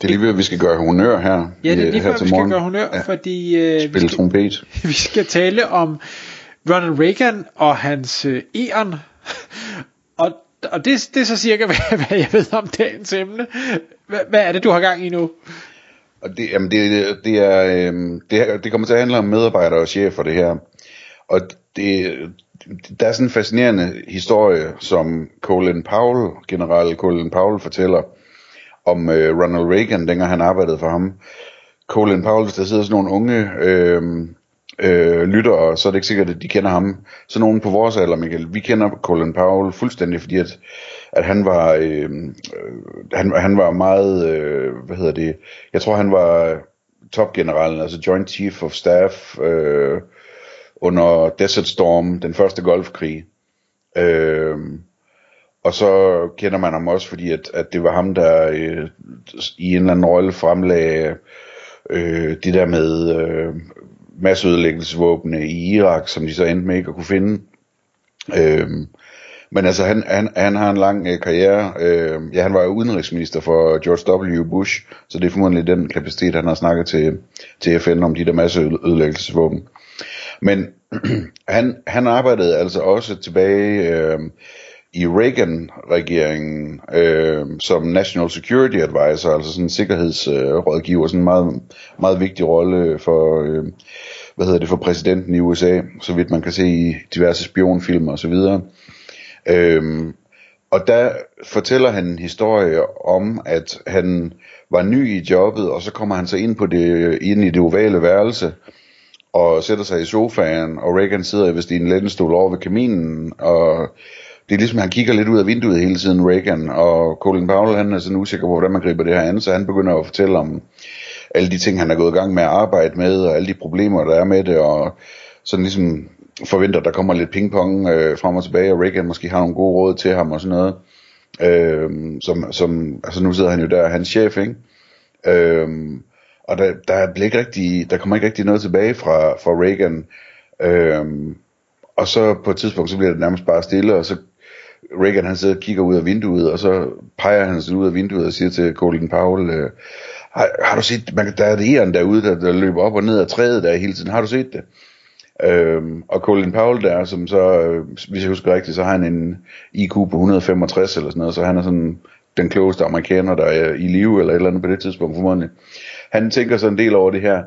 Det er lige ved, at vi skal gøre honør her. Ja, det er øh, lige før, til vi skal gøre honør, Ja, fordi øh, vi, skal, trompet. vi skal tale om Ronald Reagan og hans øh, æren. og og det, det er så cirka, hvad, hvad jeg ved om dagens emne. Hvad, hvad er det, du har gang i nu? Og det, jamen det, det, er, øhm, det, det kommer til at handle om medarbejdere og chefer, det her. Og det, der er sådan en fascinerende historie, som Colin Powell, general Colin Powell fortæller om øh, Ronald Reagan, dengang han arbejdede for ham. Colin Powell, hvis der sidder sådan nogle unge øh, øh, lyttere, så er det ikke sikkert, at de kender ham. Så nogen på vores alder, Michael, vi kender Colin Powell fuldstændig, fordi at, at han var øh, øh, han, han var meget, øh, hvad hedder det, jeg tror han var topgeneralen, altså Joint Chief of Staff øh, under Desert Storm, den første golfkrig. Øh, og så kender man ham også, fordi at, at det var ham, der øh, i en eller anden rolle fremlagde øh, det der med øh, masseødelæggelsesvåbne i Irak, som de så endte med ikke at kunne finde. Øh, men altså, han, han, han har en lang øh, karriere. Øh, ja, han var jo udenrigsminister for George W. Bush, så det er formodentlig den kapacitet, han har snakket til, til FN om de der masseødelæggelsesvåben. Men han, han arbejdede altså også tilbage øh, i Reagan-regeringen øh, som National Security Advisor, altså sådan en sikkerhedsrådgiver, sådan en meget, meget vigtig rolle for, øh, hvad hedder det, for præsidenten i USA, så vidt man kan se i diverse spionfilmer osv. Øh, og der fortæller han en historie om, at han var ny i jobbet, og så kommer han så ind, på det, ind i det ovale værelse, og sætter sig i sofaen, og Reagan sidder vist i en lænestol over ved kaminen, og det er ligesom, at han kigger lidt ud af vinduet hele tiden, Reagan, og Colin Powell, han er sådan usikker på, hvordan man griber det her an, så han begynder at fortælle om alle de ting, han er gået i gang med at arbejde med, og alle de problemer, der er med det, og sådan ligesom forventer, der kommer lidt pingpong øh, frem og tilbage, og Reagan måske har nogle gode råd til ham og sådan noget. Øh, som, som, altså nu sidder han jo der, hans chef, ikke? Øh, og der, der, bliver ikke rigtig, der kommer ikke rigtig noget tilbage fra, fra Reagan. Øh, og så på et tidspunkt, så bliver det nærmest bare stille, og så Reagan han sidder og kigger ud af vinduet, og så peger han sig ud af vinduet og siger til Colin Powell, øh, har, har du set, man, der er det æren derude, der, der løber op og ned af træet der hele tiden, har du set det? Øhm, og Colin Powell der, som så, øh, hvis jeg husker rigtigt, så har han en IQ på 165 eller sådan noget, så han er sådan den klogeste amerikaner, der er i live eller et eller andet på det tidspunkt formodentlig. Han tænker så en del over det her,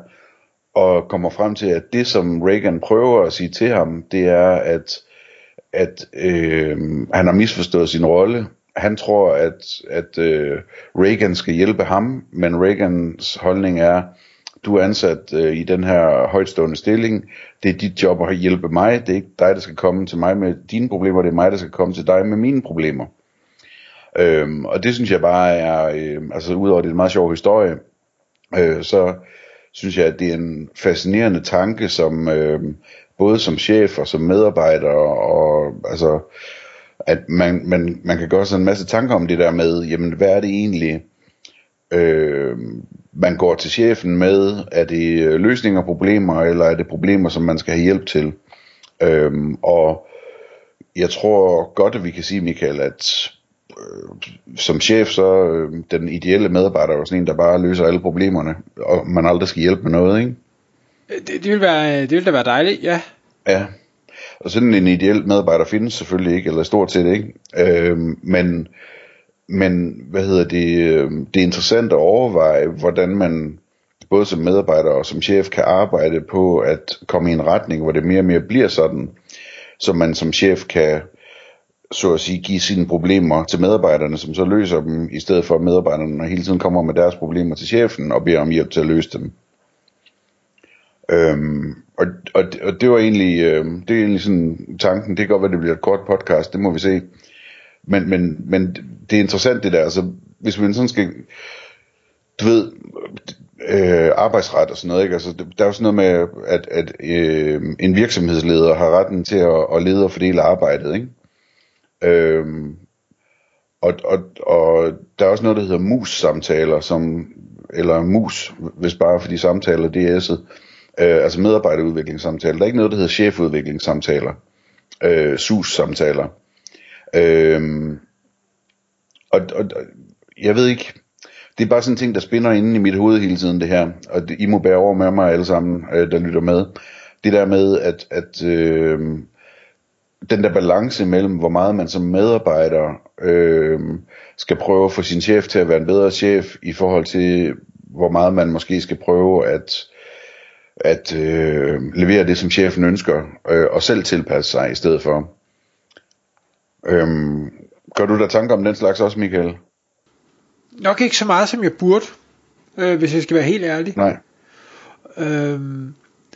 og kommer frem til, at det som Reagan prøver at sige til ham, det er, at, at øh, han har misforstået sin rolle. Han tror, at, at øh, Reagan skal hjælpe ham, men Reagans holdning er, du er ansat øh, i den her højtstående stilling, det er dit job at hjælpe mig, det er ikke dig, der skal komme til mig med dine problemer, det er mig, der skal komme til dig med mine problemer. Øhm, og det synes jeg bare er, øh, altså udover det er en meget sjov historie, øh, så synes jeg, at det er en fascinerende tanke, som øh, både som chef og som medarbejder, og altså, at man, man, man kan gøre sig en masse tanker om det der med, jamen hvad er det egentlig, øh, man går til chefen med, er det øh, løsninger af problemer, eller er det problemer, som man skal have hjælp til? Øh, og jeg tror godt, at vi kan sige, Michael, at øh, som chef, så øh, den ideelle medarbejder er sådan en, der bare løser alle problemerne, og man aldrig skal hjælpe med noget, ikke? Det, det, vil, være, det vil da være dejligt, ja. Ja, og sådan en ideel medarbejder findes selvfølgelig ikke, eller stort set ikke. Øhm, men, men hvad hedder det, øh, det er interessant at overveje, hvordan man både som medarbejder og som chef kan arbejde på at komme i en retning, hvor det mere og mere bliver sådan, så man som chef kan så at sige give sine problemer til medarbejderne, som så løser dem, i stedet for at medarbejderne hele tiden kommer med deres problemer til chefen og beder om hjælp til at løse dem. Øhm, og, og, og det var egentlig, øh, det er egentlig sådan tanken, det kan godt være, det bliver et kort podcast, det må vi se. Men, men, men det er interessant det der, altså hvis man sådan skal, du ved, øh, arbejdsret og sådan noget. Ikke? Altså, der er jo sådan noget med, at, at øh, en virksomhedsleder har retten til at, at lede og fordele arbejdet. Ikke? Øhm, og, og, og der er også noget, der hedder mus-samtaler, som, eller mus, hvis bare fordi samtaler, det er S'et. Øh, altså medarbejderudviklingssamtaler. Der er ikke noget, der hedder chefudviklingssamtaler. Øh, SUS-samtaler. Øh, og, og jeg ved ikke, det er bare sådan en ting, der spinder inde i mit hoved hele tiden, det her. Og det, I må bære over med mig alle sammen, øh, der lytter med. Det der med, at, at øh, den der balance mellem, hvor meget man som medarbejder øh, skal prøve at få sin chef til at være en bedre chef, i forhold til, hvor meget man måske skal prøve at, at øh, levere det, som chefen ønsker, øh, og selv tilpasse sig i stedet for. Øh, gør du der tanker om den slags også, Michael? Nok ikke så meget, som jeg burde, øh, hvis jeg skal være helt ærlig. Nej. Øhm,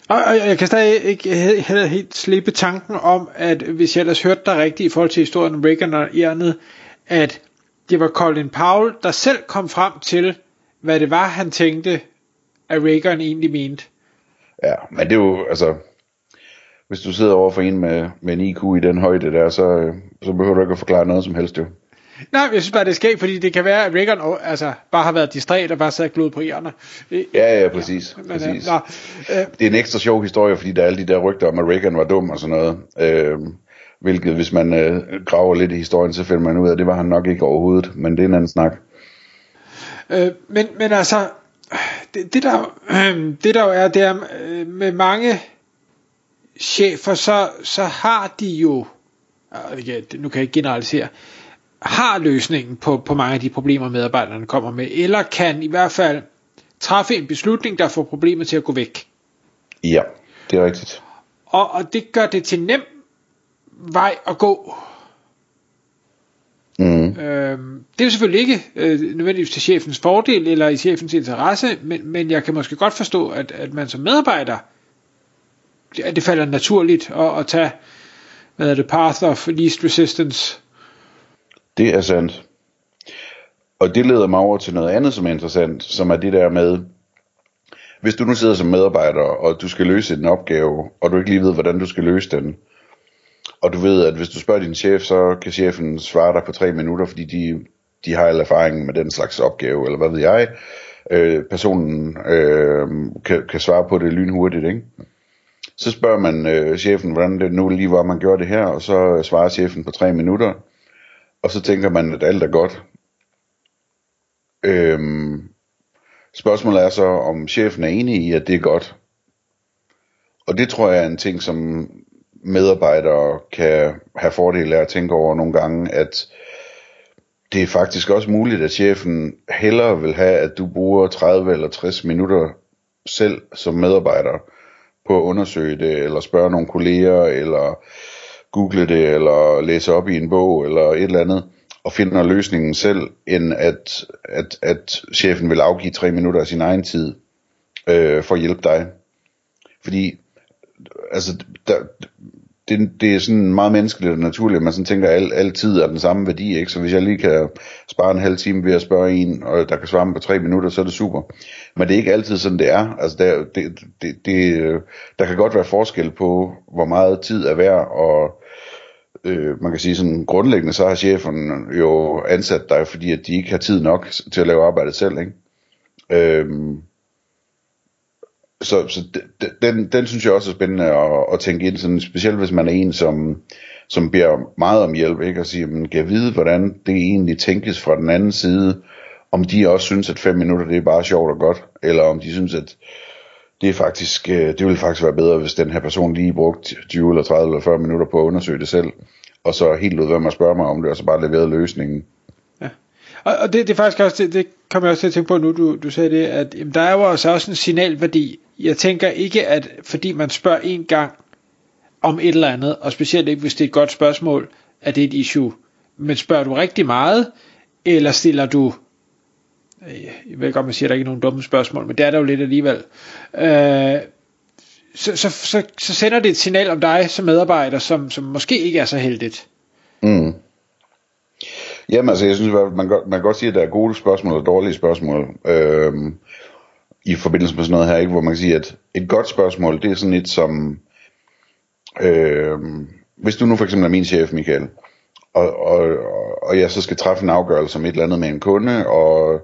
og, og jeg kan stadig ikke heller helt slippe tanken om, at hvis jeg ellers hørte dig rigtigt i forhold til historien om Reagan og Irnet, at det var Colin Powell, der selv kom frem til, hvad det var, han tænkte, at Reagan egentlig mente. Ja, men det er jo, altså, hvis du sidder over for en med, med en IQ i den højde der, så, øh, så behøver du ikke at forklare noget som helst jo. Nej, jeg synes bare, det er skægt, fordi det kan være, at Reagan altså, bare har været distræt og bare sat glod på ærerne. Ja, ja, præcis. Ja, men, præcis. Øh, nå, øh, det er en ekstra sjov historie, fordi der er alle de der rygter om, at Reagan var dum og sådan noget. Øh, hvilket, hvis man øh, graver lidt i historien, så finder man ud af, at det var han nok ikke overhovedet, men det er en anden snak. Øh, men, men altså, det, det, der, øh, det der jo er, det er øh, med mange chefer, så, så har de jo, nu kan jeg ikke generalisere, har løsningen på, på mange af de problemer, medarbejderne kommer med, eller kan i hvert fald træffe en beslutning, der får problemet til at gå væk. Ja, det er rigtigt. Og, og det gør det til nem vej at gå. Mm. Øhm, det er jo selvfølgelig ikke øh, nødvendigvis til chefens fordel eller i chefens interesse, men, men jeg kan måske godt forstå, at, at man som medarbejder, at det falder naturligt at, at tage hvad er det, path of least resistance det er sandt. Og det leder mig over til noget andet, som er interessant, som er det der med, hvis du nu sidder som medarbejder, og du skal løse en opgave, og du ikke lige ved, hvordan du skal løse den, og du ved, at hvis du spørger din chef, så kan chefen svare dig på tre minutter, fordi de, de har al erfaring med den slags opgave, eller hvad ved jeg. Øh, personen øh, kan, kan svare på det lynhurtigt, ikke? Så spørger man øh, chefen, hvordan det nu lige var, man gjorde det her, og så svarer chefen på tre minutter og så tænker man, at alt er godt. Øhm, spørgsmålet er så, om chefen er enig i, at det er godt. Og det tror jeg er en ting, som medarbejdere kan have fordel af at tænke over nogle gange, at det er faktisk også muligt, at chefen hellere vil have, at du bruger 30 eller 60 minutter selv som medarbejder på at undersøge det, eller spørge nogle kolleger, eller google det, eller læse op i en bog, eller et eller andet, og finder løsningen selv, end at, at, at chefen vil afgive tre minutter af sin egen tid øh, for at hjælpe dig. Fordi, altså, der, det, det er sådan meget menneskeligt og naturligt, at man sådan tænker, at al, altid er den samme værdi, ikke? Så hvis jeg lige kan spare en halv time ved at spørge en, og der kan svare mig på tre minutter, så er det super. Men det er ikke altid sådan, det er. Altså, der, det, det, det, der kan godt være forskel på, hvor meget tid er værd, og øh, man kan sige sådan grundlæggende, så har chefen jo ansat dig, fordi at de ikke har tid nok til at lave arbejdet selv, ikke? Øhm, så, så den, den synes jeg også er spændende at, at tænke ind, sådan, specielt hvis man er en, som, som beder meget om hjælp, ikke? og siger, man kan vide, hvordan det egentlig tænkes fra den anden side, om de også synes, at fem minutter det er bare sjovt og godt, eller om de synes, at det er faktisk, øh, det ville faktisk være bedre, hvis den her person lige brugte 20 eller 30 eller 40 minutter på at undersøge det selv, og så helt ud, hvem at spørge mig om det, og så bare leverede løsningen. Og, og det, det er faktisk også, det, det kommer jeg også til at tænke på nu, du, du sagde det, at jamen, der er jo også, også en signalværdi. Jeg tænker ikke, at fordi man spørger en gang om et eller andet, og specielt ikke, hvis det er et godt spørgsmål, at det er et issue. Men spørger du rigtig meget, eller stiller du øh, jeg ved godt, man siger, at der ikke er nogen dumme spørgsmål, men det er der jo lidt alligevel. Øh, så, så, så, så sender det et signal om dig som medarbejder, som, som måske ikke er så heldigt. Mm. Jamen altså, jeg synes, man, godt, man kan godt sige, at der er gode spørgsmål og dårlige spørgsmål. Øhm, i forbindelse med sådan noget her, ikke, hvor man kan sige, at et godt spørgsmål, det er sådan et som, øh, hvis du nu for eksempel er min chef, Michael, og, og, og jeg så skal træffe en afgørelse om et eller andet med en kunde, og,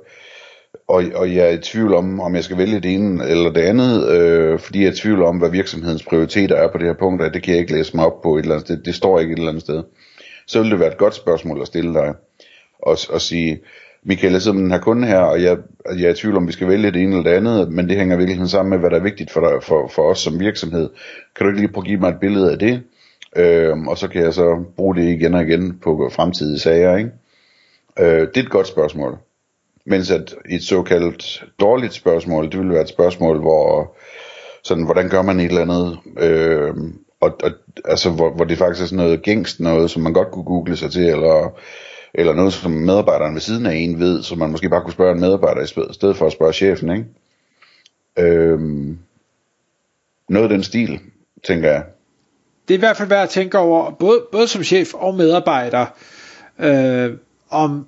og, og jeg er i tvivl om, om jeg skal vælge det ene eller det andet, øh, fordi jeg er i tvivl om, hvad virksomhedens prioriteter er på det her punkt, og det kan jeg ikke læse mig op på et eller andet sted, det, det står ikke et eller andet sted. Så vil det være et godt spørgsmål at stille dig, og, og sige, Michael, jeg sidder med den her kunde her, og jeg, jeg er i tvivl om, vi skal vælge det ene eller det andet, men det hænger virkelig sammen med, hvad der er vigtigt for, dig, for, for os som virksomhed. Kan du ikke lige prøve at give mig et billede af det? Øhm, og så kan jeg så bruge det igen og igen på fremtidige sager, ikke? Øh, det er et godt spørgsmål. Mens at et såkaldt dårligt spørgsmål, det ville være et spørgsmål, hvor sådan, hvordan gør man et eller andet, øh, og, og, altså, hvor, hvor det faktisk er sådan noget gængst noget, som man godt kunne google sig til, eller eller noget, som medarbejderen ved siden af en ved, som man måske bare kunne spørge en medarbejder i stedet for at spørge chefen, ikke? Øhm, noget af den stil, tænker jeg. Det er i hvert fald værd at tænke over, både, både som chef og medarbejder, øh, om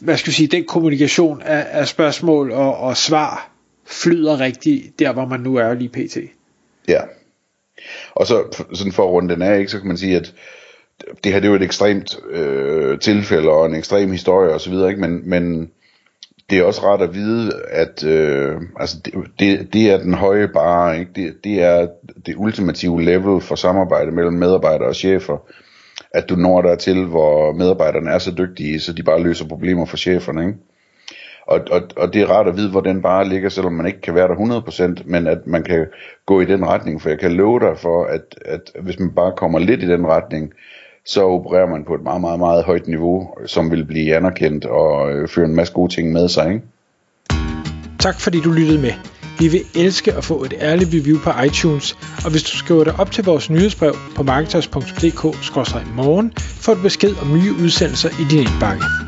hvad skal vi sige, den kommunikation af, af spørgsmål og, og svar flyder rigtigt der, hvor man nu er lige pt. Ja. Og så sådan for at runde den af, ikke, så kan man sige, at det her det er jo et ekstremt øh, tilfælde og en ekstrem historie osv., ikke? Men, men det er også ret at vide, at øh, altså det, det, det er den høje bare, ikke? Det, det er det ultimative level for samarbejde mellem medarbejdere og chefer, at du når der til, hvor medarbejderne er så dygtige, så de bare løser problemer for cheferne, ikke? Og, og, og det er rart at vide, hvor den bare ligger, selvom man ikke kan være der 100%, men at man kan gå i den retning, for jeg kan love dig for, at, at hvis man bare kommer lidt i den retning, så opererer man på et meget, meget, meget højt niveau, som vil blive anerkendt og øh, føre en masse gode ting med sig. Ikke? Tak fordi du lyttede med. Vi vil elske at få et ærligt review på iTunes, og hvis du skriver dig op til vores nyhedsbrev på marketers.dk-morgen, får du besked om nye udsendelser i din indbakke.